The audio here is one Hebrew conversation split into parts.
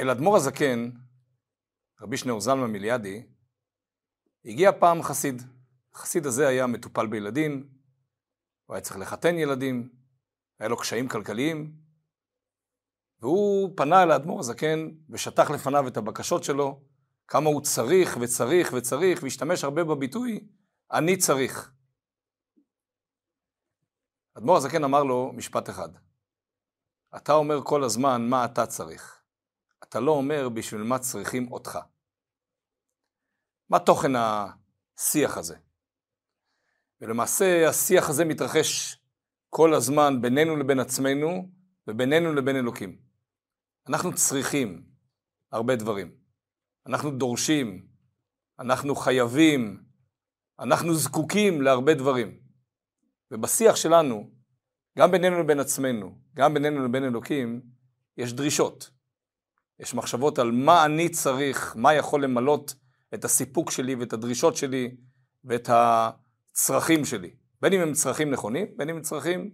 אל אדמו"ר הזקן, רבי שניאור זלמן מיליאדי, הגיע פעם חסיד. החסיד הזה היה מטופל בילדים, הוא היה צריך לחתן ילדים, היה לו קשיים כלכליים, והוא פנה אל האדמו"ר הזקן ושטח לפניו את הבקשות שלו, כמה הוא צריך וצריך וצריך, והשתמש הרבה בביטוי, אני צריך. אדמו"ר הזקן אמר לו משפט אחד, אתה אומר כל הזמן מה אתה צריך, אתה לא אומר בשביל מה צריכים אותך. מה תוכן השיח הזה? ולמעשה השיח הזה מתרחש כל הזמן בינינו לבין עצמנו ובינינו לבין אלוקים. אנחנו צריכים הרבה דברים. אנחנו דורשים, אנחנו חייבים, אנחנו זקוקים להרבה דברים. ובשיח שלנו, גם בינינו לבין עצמנו, גם בינינו לבין אלוקים, יש דרישות. יש מחשבות על מה אני צריך, מה יכול למלות את הסיפוק שלי ואת הדרישות שלי ואת הצרכים שלי. בין אם הם צרכים נכונים, בין אם הם צרכים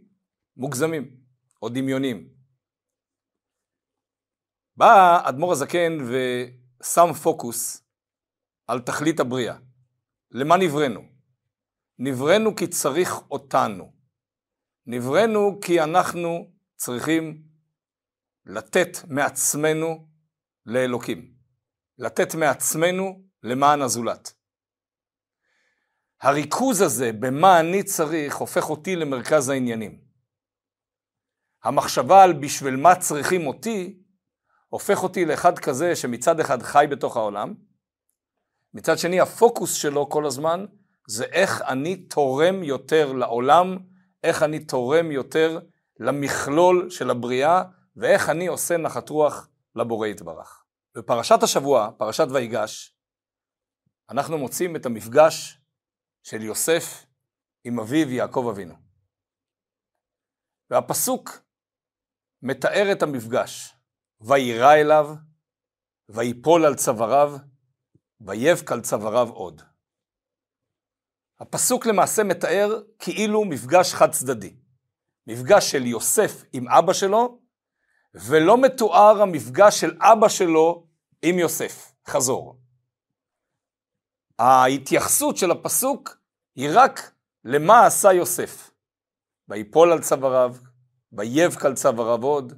מוגזמים או דמיונים. בא אדמו"ר הזקן ושם פוקוס על תכלית הבריאה. למה נבראנו? נבראנו כי צריך אותנו. נבראנו כי אנחנו צריכים לתת מעצמנו לאלוקים. לתת מעצמנו למען הזולת. הריכוז הזה במה אני צריך הופך אותי למרכז העניינים. המחשבה על בשביל מה צריכים אותי הופך אותי לאחד כזה שמצד אחד חי בתוך העולם, מצד שני הפוקוס שלו כל הזמן זה איך אני תורם יותר לעולם, איך אני תורם יותר למכלול של הבריאה ואיך אני עושה נחת רוח לבורא יתברך. בפרשת השבוע, פרשת ויגש, אנחנו מוצאים את המפגש של יוסף עם אביו יעקב אבינו. והפסוק מתאר את המפגש, ויירא אליו, ויפול על צוואריו, ויבק על צוואריו עוד. הפסוק למעשה מתאר כאילו מפגש חד צדדי. מפגש של יוסף עם אבא שלו, ולא מתואר המפגש של אבא שלו עם יוסף. חזור. ההתייחסות של הפסוק היא רק למה עשה יוסף. ויפול על צוואריו, ויבק על צוואריו עוד.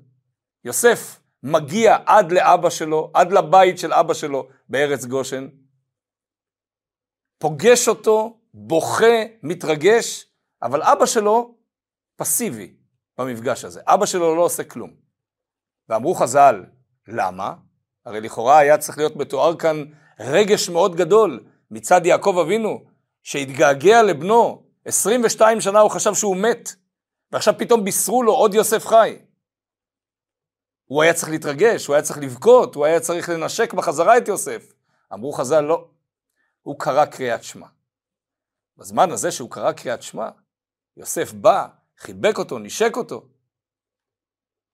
יוסף מגיע עד לאבא שלו, עד לבית של אבא שלו בארץ גושן, פוגש אותו, בוכה, מתרגש, אבל אבא שלו פסיבי במפגש הזה. אבא שלו לא עושה כלום. ואמרו חז"ל, למה? הרי לכאורה היה צריך להיות מתואר כאן רגש מאוד גדול מצד יעקב אבינו, שהתגעגע לבנו, 22 שנה הוא חשב שהוא מת, ועכשיו פתאום בישרו לו עוד יוסף חי. הוא היה צריך להתרגש, הוא היה צריך לבכות, הוא היה צריך לנשק בחזרה את יוסף. אמרו חז"ל, לא. הוא קרא קריאת שמע. בזמן הזה שהוא קרא קריאת שמע, יוסף בא, חיבק אותו, נשק אותו.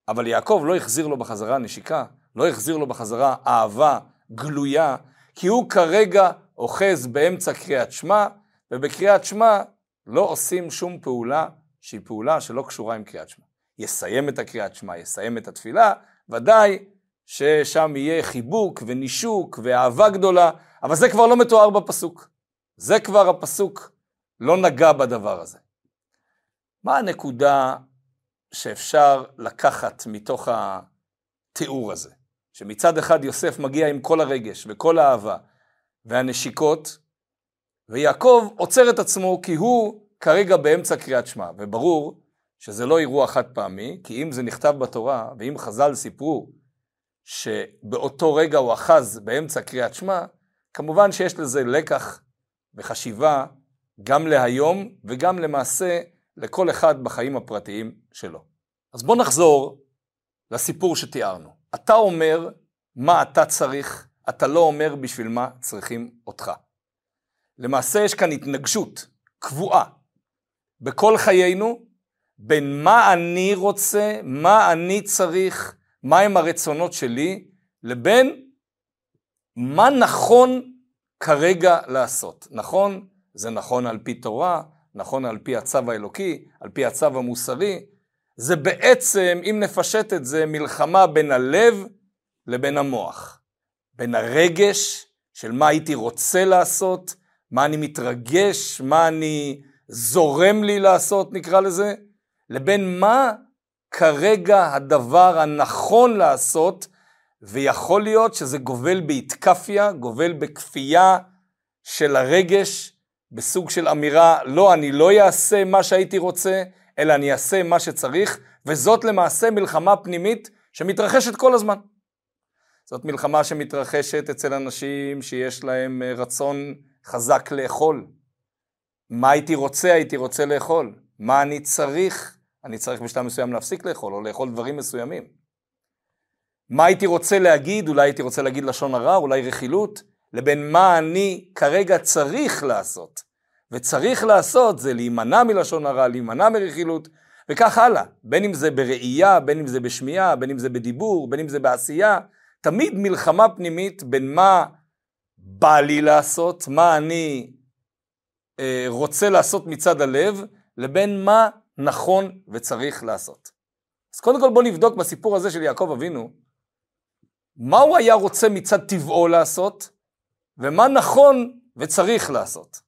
אבל יעקב לא החזיר לו בחזרה נשיקה, לא החזיר לו בחזרה אהבה גלויה, כי הוא כרגע אוחז באמצע קריאת שמע, ובקריאת שמע לא עושים שום פעולה שהיא פעולה שלא קשורה עם קריאת שמע. יסיים את הקריאת שמע, יסיים את התפילה, ודאי ששם יהיה חיבוק ונישוק ואהבה גדולה, אבל זה כבר לא מתואר בפסוק. זה כבר הפסוק לא נגע בדבר הזה. מה הנקודה שאפשר לקחת מתוך התיאור הזה? שמצד אחד יוסף מגיע עם כל הרגש וכל האהבה והנשיקות, ויעקב עוצר את עצמו כי הוא כרגע באמצע קריאת שמע, וברור שזה לא אירוע חד פעמי, כי אם זה נכתב בתורה, ואם חז"ל סיפרו שבאותו רגע הוא אחז באמצע קריאת שמע, כמובן שיש לזה לקח וחשיבה גם להיום וגם למעשה לכל אחד בחיים הפרטיים שלו. אז בוא נחזור לסיפור שתיארנו. אתה אומר מה אתה צריך, אתה לא אומר בשביל מה צריכים אותך. למעשה יש כאן התנגשות קבועה בכל חיינו בין מה אני רוצה, מה אני צריך, מהם הרצונות שלי, לבין מה נכון כרגע לעשות. נכון? זה נכון על פי תורה, נכון על פי הצו האלוקי, על פי הצו המוסרי. זה בעצם, אם נפשט את זה, מלחמה בין הלב לבין המוח. בין הרגש של מה הייתי רוצה לעשות, מה אני מתרגש, מה אני זורם לי לעשות נקרא לזה, לבין מה כרגע הדבר הנכון לעשות, ויכול להיות שזה גובל באתקפיה, גובל בכפייה של הרגש, בסוג של אמירה, לא, אני לא אעשה מה שהייתי רוצה, אלא אני אעשה מה שצריך, וזאת למעשה מלחמה פנימית שמתרחשת כל הזמן. זאת מלחמה שמתרחשת אצל אנשים שיש להם אה, רצון חזק לאכול. מה הייתי רוצה? הייתי רוצה לאכול. מה אני צריך? אני צריך בשלב מסוים להפסיק לאכול, או לאכול דברים מסוימים. מה הייתי רוצה להגיד? אולי הייתי רוצה להגיד לשון הרע, אולי רכילות, לבין מה אני כרגע צריך לעשות. וצריך לעשות זה להימנע מלשון הרע, להימנע מרכילות, וכך הלאה. בין אם זה בראייה, בין אם זה בשמיעה, בין אם זה בדיבור, בין אם זה בעשייה, תמיד מלחמה פנימית בין מה בא לי לעשות, מה אני אה, רוצה לעשות מצד הלב, לבין מה נכון וצריך לעשות. אז קודם כל בוא נבדוק בסיפור הזה של יעקב אבינו, מה הוא היה רוצה מצד טבעו לעשות, ומה נכון וצריך לעשות.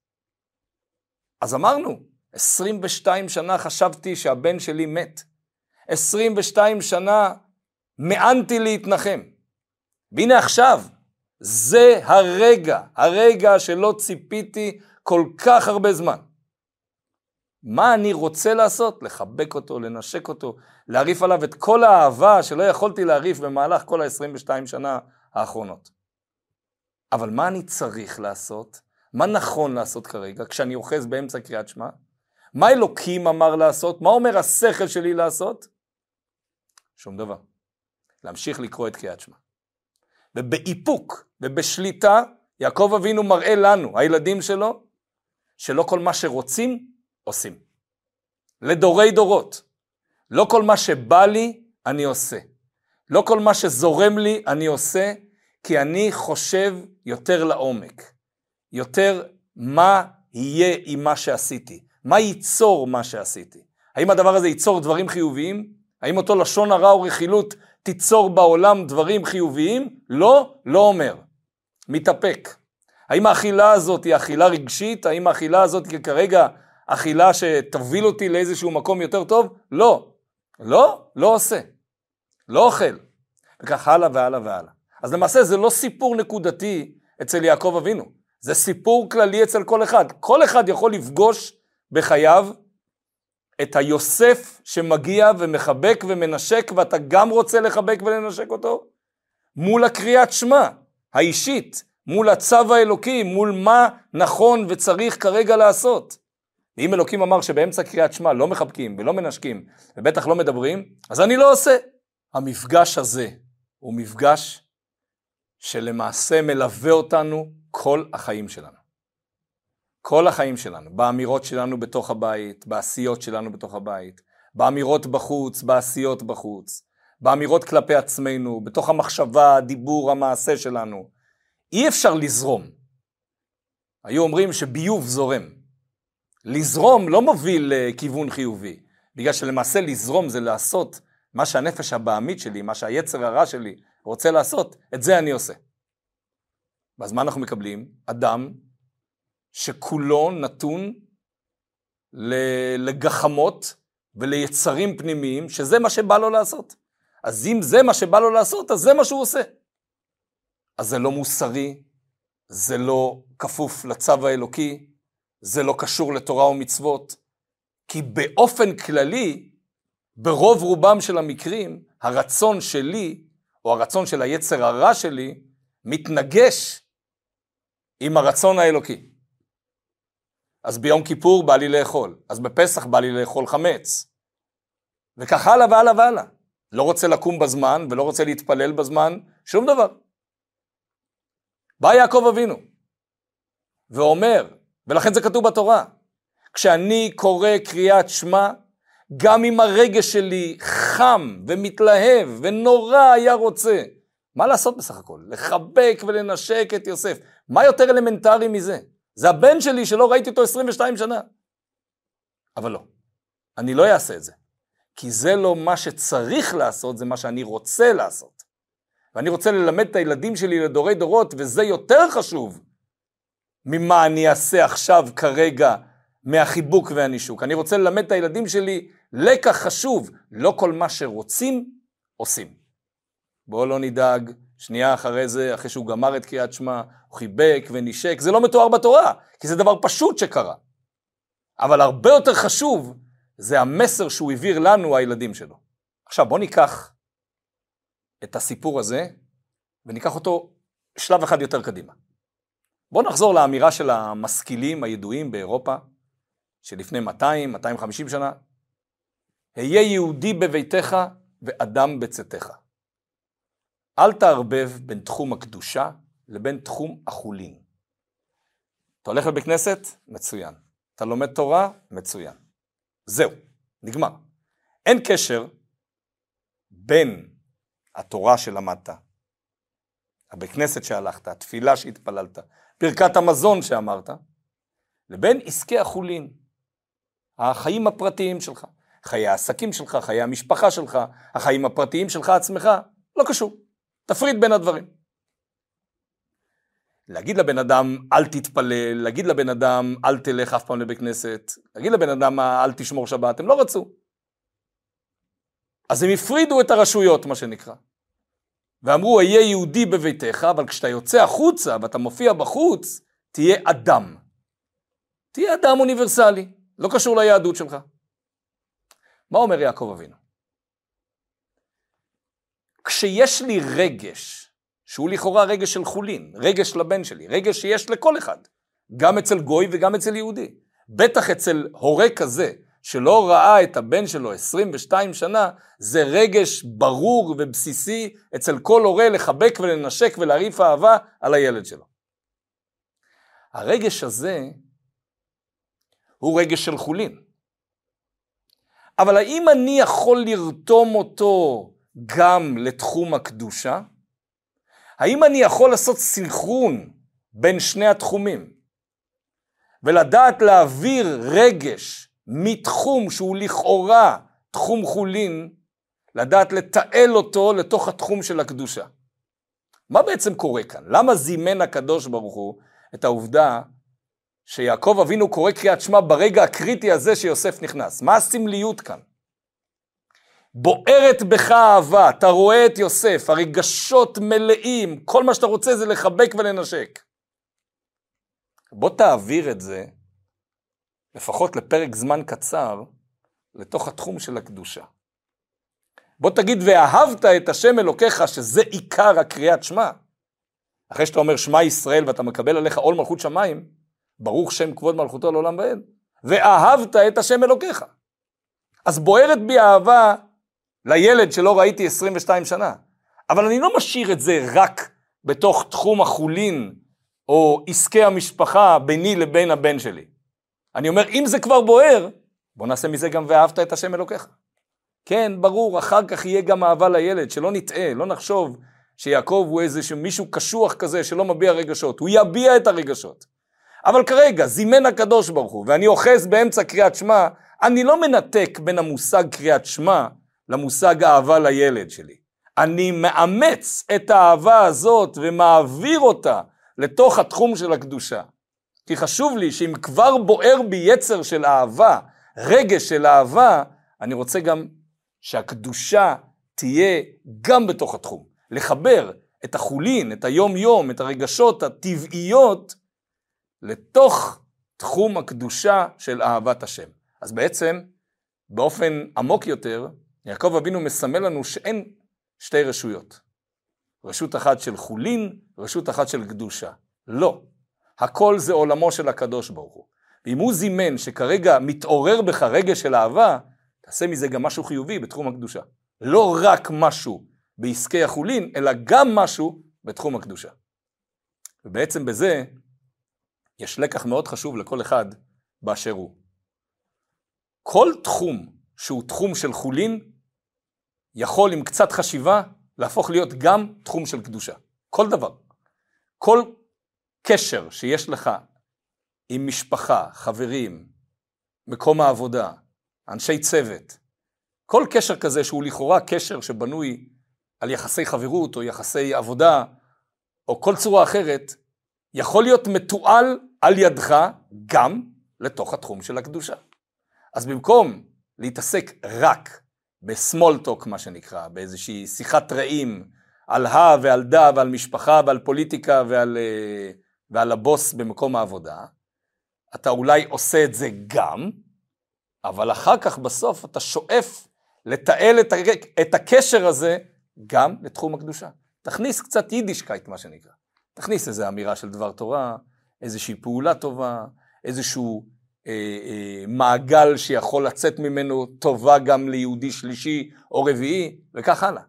אז אמרנו, 22 שנה חשבתי שהבן שלי מת. 22 שנה מאנתי להתנחם. והנה עכשיו, זה הרגע, הרגע שלא ציפיתי כל כך הרבה זמן. מה אני רוצה לעשות? לחבק אותו, לנשק אותו, להרעיף עליו את כל האהבה שלא יכולתי להרעיף במהלך כל ה-22 שנה האחרונות. אבל מה אני צריך לעשות? מה נכון לעשות כרגע כשאני אוחז באמצע קריאת שמע? מה אלוקים אמר לעשות? מה אומר השכל שלי לעשות? שום דבר. להמשיך לקרוא את קריאת שמע. ובאיפוק ובשליטה, יעקב אבינו מראה לנו, הילדים שלו, שלא כל מה שרוצים, עושים. לדורי דורות. לא כל מה שבא לי, אני עושה. לא כל מה שזורם לי, אני עושה, כי אני חושב יותר לעומק. יותר מה יהיה עם מה שעשיתי. מה ייצור מה שעשיתי. האם הדבר הזה ייצור דברים חיוביים? האם אותו לשון הרע או רכילות תיצור בעולם דברים חיוביים? לא, לא אומר. מתאפק. האם האכילה הזאת היא אכילה רגשית? האם האכילה הזאת היא כרגע אכילה שתוביל אותי לאיזשהו מקום יותר טוב? לא. לא, לא עושה. לא אוכל. וכך הלאה והלאה והלאה. אז למעשה זה לא סיפור נקודתי אצל יעקב אבינו. זה סיפור כללי אצל כל אחד. כל אחד יכול לפגוש בחייו את היוסף שמגיע ומחבק ומנשק ואתה גם רוצה לחבק ולנשק אותו מול הקריאת שמע האישית, מול הצו האלוקי, מול מה נכון וצריך כרגע לעשות. ואם אלוקים אמר שבאמצע קריאת שמע לא מחבקים ולא מנשקים ובטח לא מדברים, אז אני לא עושה. המפגש הזה הוא מפגש שלמעשה מלווה אותנו כל החיים שלנו. כל החיים שלנו, באמירות שלנו בתוך הבית, בעשיות שלנו בתוך הבית, באמירות בחוץ, בעשיות בחוץ, באמירות כלפי עצמנו, בתוך המחשבה, הדיבור, המעשה שלנו. אי אפשר לזרום. היו אומרים שביוב זורם. לזרום לא מוביל לכיוון חיובי, בגלל שלמעשה לזרום זה לעשות מה שהנפש הבעמית שלי, מה שהיצר הרע שלי רוצה לעשות, את זה אני עושה. ואז מה אנחנו מקבלים? אדם שכולו נתון לגחמות וליצרים פנימיים, שזה מה שבא לו לעשות. אז אם זה מה שבא לו לעשות, אז זה מה שהוא עושה. אז זה לא מוסרי, זה לא כפוף לצו האלוקי, זה לא קשור לתורה ומצוות, כי באופן כללי, ברוב רובם של המקרים, הרצון שלי, או הרצון של היצר הרע שלי, מתנגש עם הרצון האלוקי. אז ביום כיפור בא לי לאכול, אז בפסח בא לי לאכול חמץ. וכך הלאה והלאה והלאה. לא רוצה לקום בזמן ולא רוצה להתפלל בזמן, שום דבר. בא יעקב אבינו ואומר, ולכן זה כתוב בתורה, כשאני קורא קריאת שמע, גם אם הרגש שלי חם ומתלהב ונורא היה רוצה, מה לעשות בסך הכל? לחבק ולנשק את יוסף. מה יותר אלמנטרי מזה? זה הבן שלי שלא ראיתי אותו 22 שנה. אבל לא, אני לא אעשה את זה. כי זה לא מה שצריך לעשות, זה מה שאני רוצה לעשות. ואני רוצה ללמד את הילדים שלי לדורי דורות, וזה יותר חשוב ממה אני אעשה עכשיו, כרגע, מהחיבוק והנישוק. אני רוצה ללמד את הילדים שלי לקח חשוב, לא כל מה שרוצים, עושים. בואו לא נדאג, שנייה אחרי זה, אחרי שהוא גמר את קריאת שמע, הוא חיבק ונשק, זה לא מתואר בתורה, כי זה דבר פשוט שקרה. אבל הרבה יותר חשוב, זה המסר שהוא העביר לנו, הילדים שלו. עכשיו בואו ניקח את הסיפור הזה, וניקח אותו שלב אחד יותר קדימה. בואו נחזור לאמירה של המשכילים הידועים באירופה, שלפני 200, 250 שנה, היה יהודי בביתך ואדם בצאתך. אל תערבב בין תחום הקדושה לבין תחום החולין. אתה הולך לבית כנסת? מצוין. אתה לומד תורה? מצוין. זהו, נגמר. אין קשר בין התורה שלמדת, הבית כנסת שהלכת, התפילה שהתפללת, ברכת המזון שאמרת, לבין עסקי החולין, החיים הפרטיים שלך, חיי העסקים שלך, חיי המשפחה שלך, החיים הפרטיים שלך עצמך, לא קשור. תפריד בין הדברים. להגיד לבן אדם אל תתפלל, להגיד לבן אדם אל תלך אף פעם לבית כנסת, להגיד לבן אדם אל תשמור שבת, הם לא רצו. אז הם הפרידו את הרשויות, מה שנקרא. ואמרו, אהיה יהודי בביתך, אבל כשאתה יוצא החוצה ואתה מופיע בחוץ, תהיה אדם. תהיה אדם אוניברסלי, לא קשור ליהדות שלך. מה אומר יעקב אבינו? כשיש לי רגש, שהוא לכאורה רגש של חולין, רגש לבן שלי, רגש שיש לכל אחד, גם אצל גוי וגם אצל יהודי, בטח אצל הורה כזה, שלא ראה את הבן שלו 22 שנה, זה רגש ברור ובסיסי אצל כל הורה לחבק ולנשק ולהרעיף אהבה על הילד שלו. הרגש הזה הוא רגש של חולין. אבל האם אני יכול לרתום אותו גם לתחום הקדושה? האם אני יכול לעשות סינכרון בין שני התחומים ולדעת להעביר רגש מתחום שהוא לכאורה תחום חולין, לדעת לתעל אותו לתוך התחום של הקדושה? מה בעצם קורה כאן? למה זימן הקדוש ברוך הוא את העובדה שיעקב אבינו קורא קריאת שמע ברגע הקריטי הזה שיוסף נכנס? מה הסמליות כאן? בוערת בך אהבה, אתה רואה את יוסף, הרגשות מלאים, כל מה שאתה רוצה זה לחבק ולנשק. בוא תעביר את זה, לפחות לפרק זמן קצר, לתוך התחום של הקדושה. בוא תגיד, ואהבת את השם אלוקיך, שזה עיקר הקריאת שמע. אחרי שאתה אומר שמע ישראל ואתה מקבל עליך עול מלכות שמיים, ברוך שם כבוד מלכותו לעולם ועד, ואהבת את השם אלוקיך. אז בוערת בי אהבה לילד שלא ראיתי 22 שנה. אבל אני לא משאיר את זה רק בתוך תחום החולין או עסקי המשפחה ביני לבין הבן שלי. אני אומר, אם זה כבר בוער, בוא נעשה מזה גם ואהבת את השם אלוקיך. כן, ברור, אחר כך יהיה גם אהבה לילד, שלא נטעה, לא נחשוב שיעקב הוא איזה מישהו קשוח כזה שלא מביע רגשות, הוא יביע את הרגשות. אבל כרגע, זימן הקדוש ברוך הוא, ואני אוחז באמצע קריאת שמע, אני לא מנתק בין המושג קריאת שמע למושג אהבה לילד שלי. אני מאמץ את האהבה הזאת ומעביר אותה לתוך התחום של הקדושה. כי חשוב לי שאם כבר בוער בי יצר של אהבה, רגש של אהבה, אני רוצה גם שהקדושה תהיה גם בתוך התחום. לחבר את החולין, את היום יום, את הרגשות הטבעיות, לתוך תחום הקדושה של אהבת השם. אז בעצם, באופן עמוק יותר, יעקב אבינו מסמל לנו שאין שתי רשויות. רשות אחת של חולין, רשות אחת של קדושה. לא. הכל זה עולמו של הקדוש ברוך הוא. ואם הוא זימן שכרגע מתעורר בך רגש של אהבה, תעשה מזה גם משהו חיובי בתחום הקדושה. לא רק משהו בעסקי החולין, אלא גם משהו בתחום הקדושה. ובעצם בזה יש לקח מאוד חשוב לכל אחד באשר הוא. כל תחום שהוא תחום של חולין, יכול עם קצת חשיבה להפוך להיות גם תחום של קדושה. כל דבר. כל קשר שיש לך עם משפחה, חברים, מקום העבודה, אנשי צוות, כל קשר כזה שהוא לכאורה קשר שבנוי על יחסי חברות או יחסי עבודה או כל צורה אחרת, יכול להיות מתועל על ידך גם לתוך התחום של הקדושה. אז במקום להתעסק רק בסמולטוק מה שנקרא, באיזושהי שיחת רעים על הא ועל דא ועל משפחה ועל פוליטיקה ועל, אה, ועל הבוס במקום העבודה, אתה אולי עושה את זה גם, אבל אחר כך בסוף אתה שואף לתעל את הקשר הזה גם לתחום הקדושה. תכניס קצת יידישקייט מה שנקרא. תכניס איזו אמירה של דבר תורה, איזושהי פעולה טובה, איזשהו אה, אה, מעגל שיכול לצאת ממנו טובה גם ליהודי שלישי או רביעי, וכך הלאה.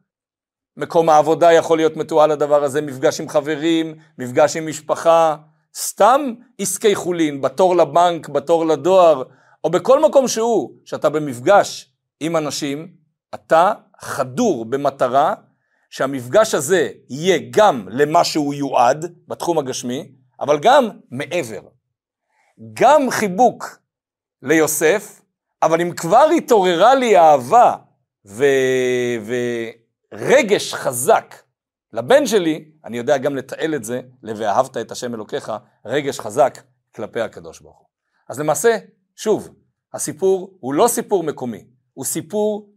מקום העבודה יכול להיות מתועל לדבר הזה, מפגש עם חברים, מפגש עם משפחה, סתם עסקי חולין, בתור לבנק, בתור לדואר, או בכל מקום שהוא, שאתה במפגש עם אנשים, אתה חדור במטרה שהמפגש הזה יהיה גם למה שהוא יועד בתחום הגשמי, אבל גם מעבר. גם חיבוק ליוסף, אבל אם כבר התעוררה לי אהבה ו... ורגש חזק לבן שלי, אני יודע גם לתעל את זה, ל"ואהבת את השם אלוקיך", רגש חזק כלפי הקדוש ברוך הוא. אז למעשה, שוב, הסיפור הוא לא סיפור מקומי, הוא סיפור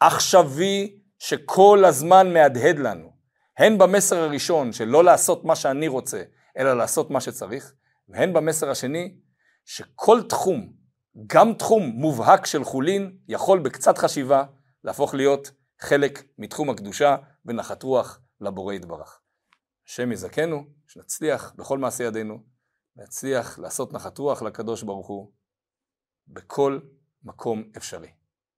עכשווי שכל הזמן מהדהד לנו, הן במסר הראשון של לא לעשות מה שאני רוצה, אלא לעשות מה שצריך, והן במסר השני, שכל תחום, גם תחום מובהק של חולין, יכול בקצת חשיבה להפוך להיות חלק מתחום הקדושה ונחת רוח לבורא יתברך. השם יזכנו, שנצליח בכל מעשה ידינו, להצליח לעשות נחת רוח לקדוש ברוך הוא בכל מקום אפשרי.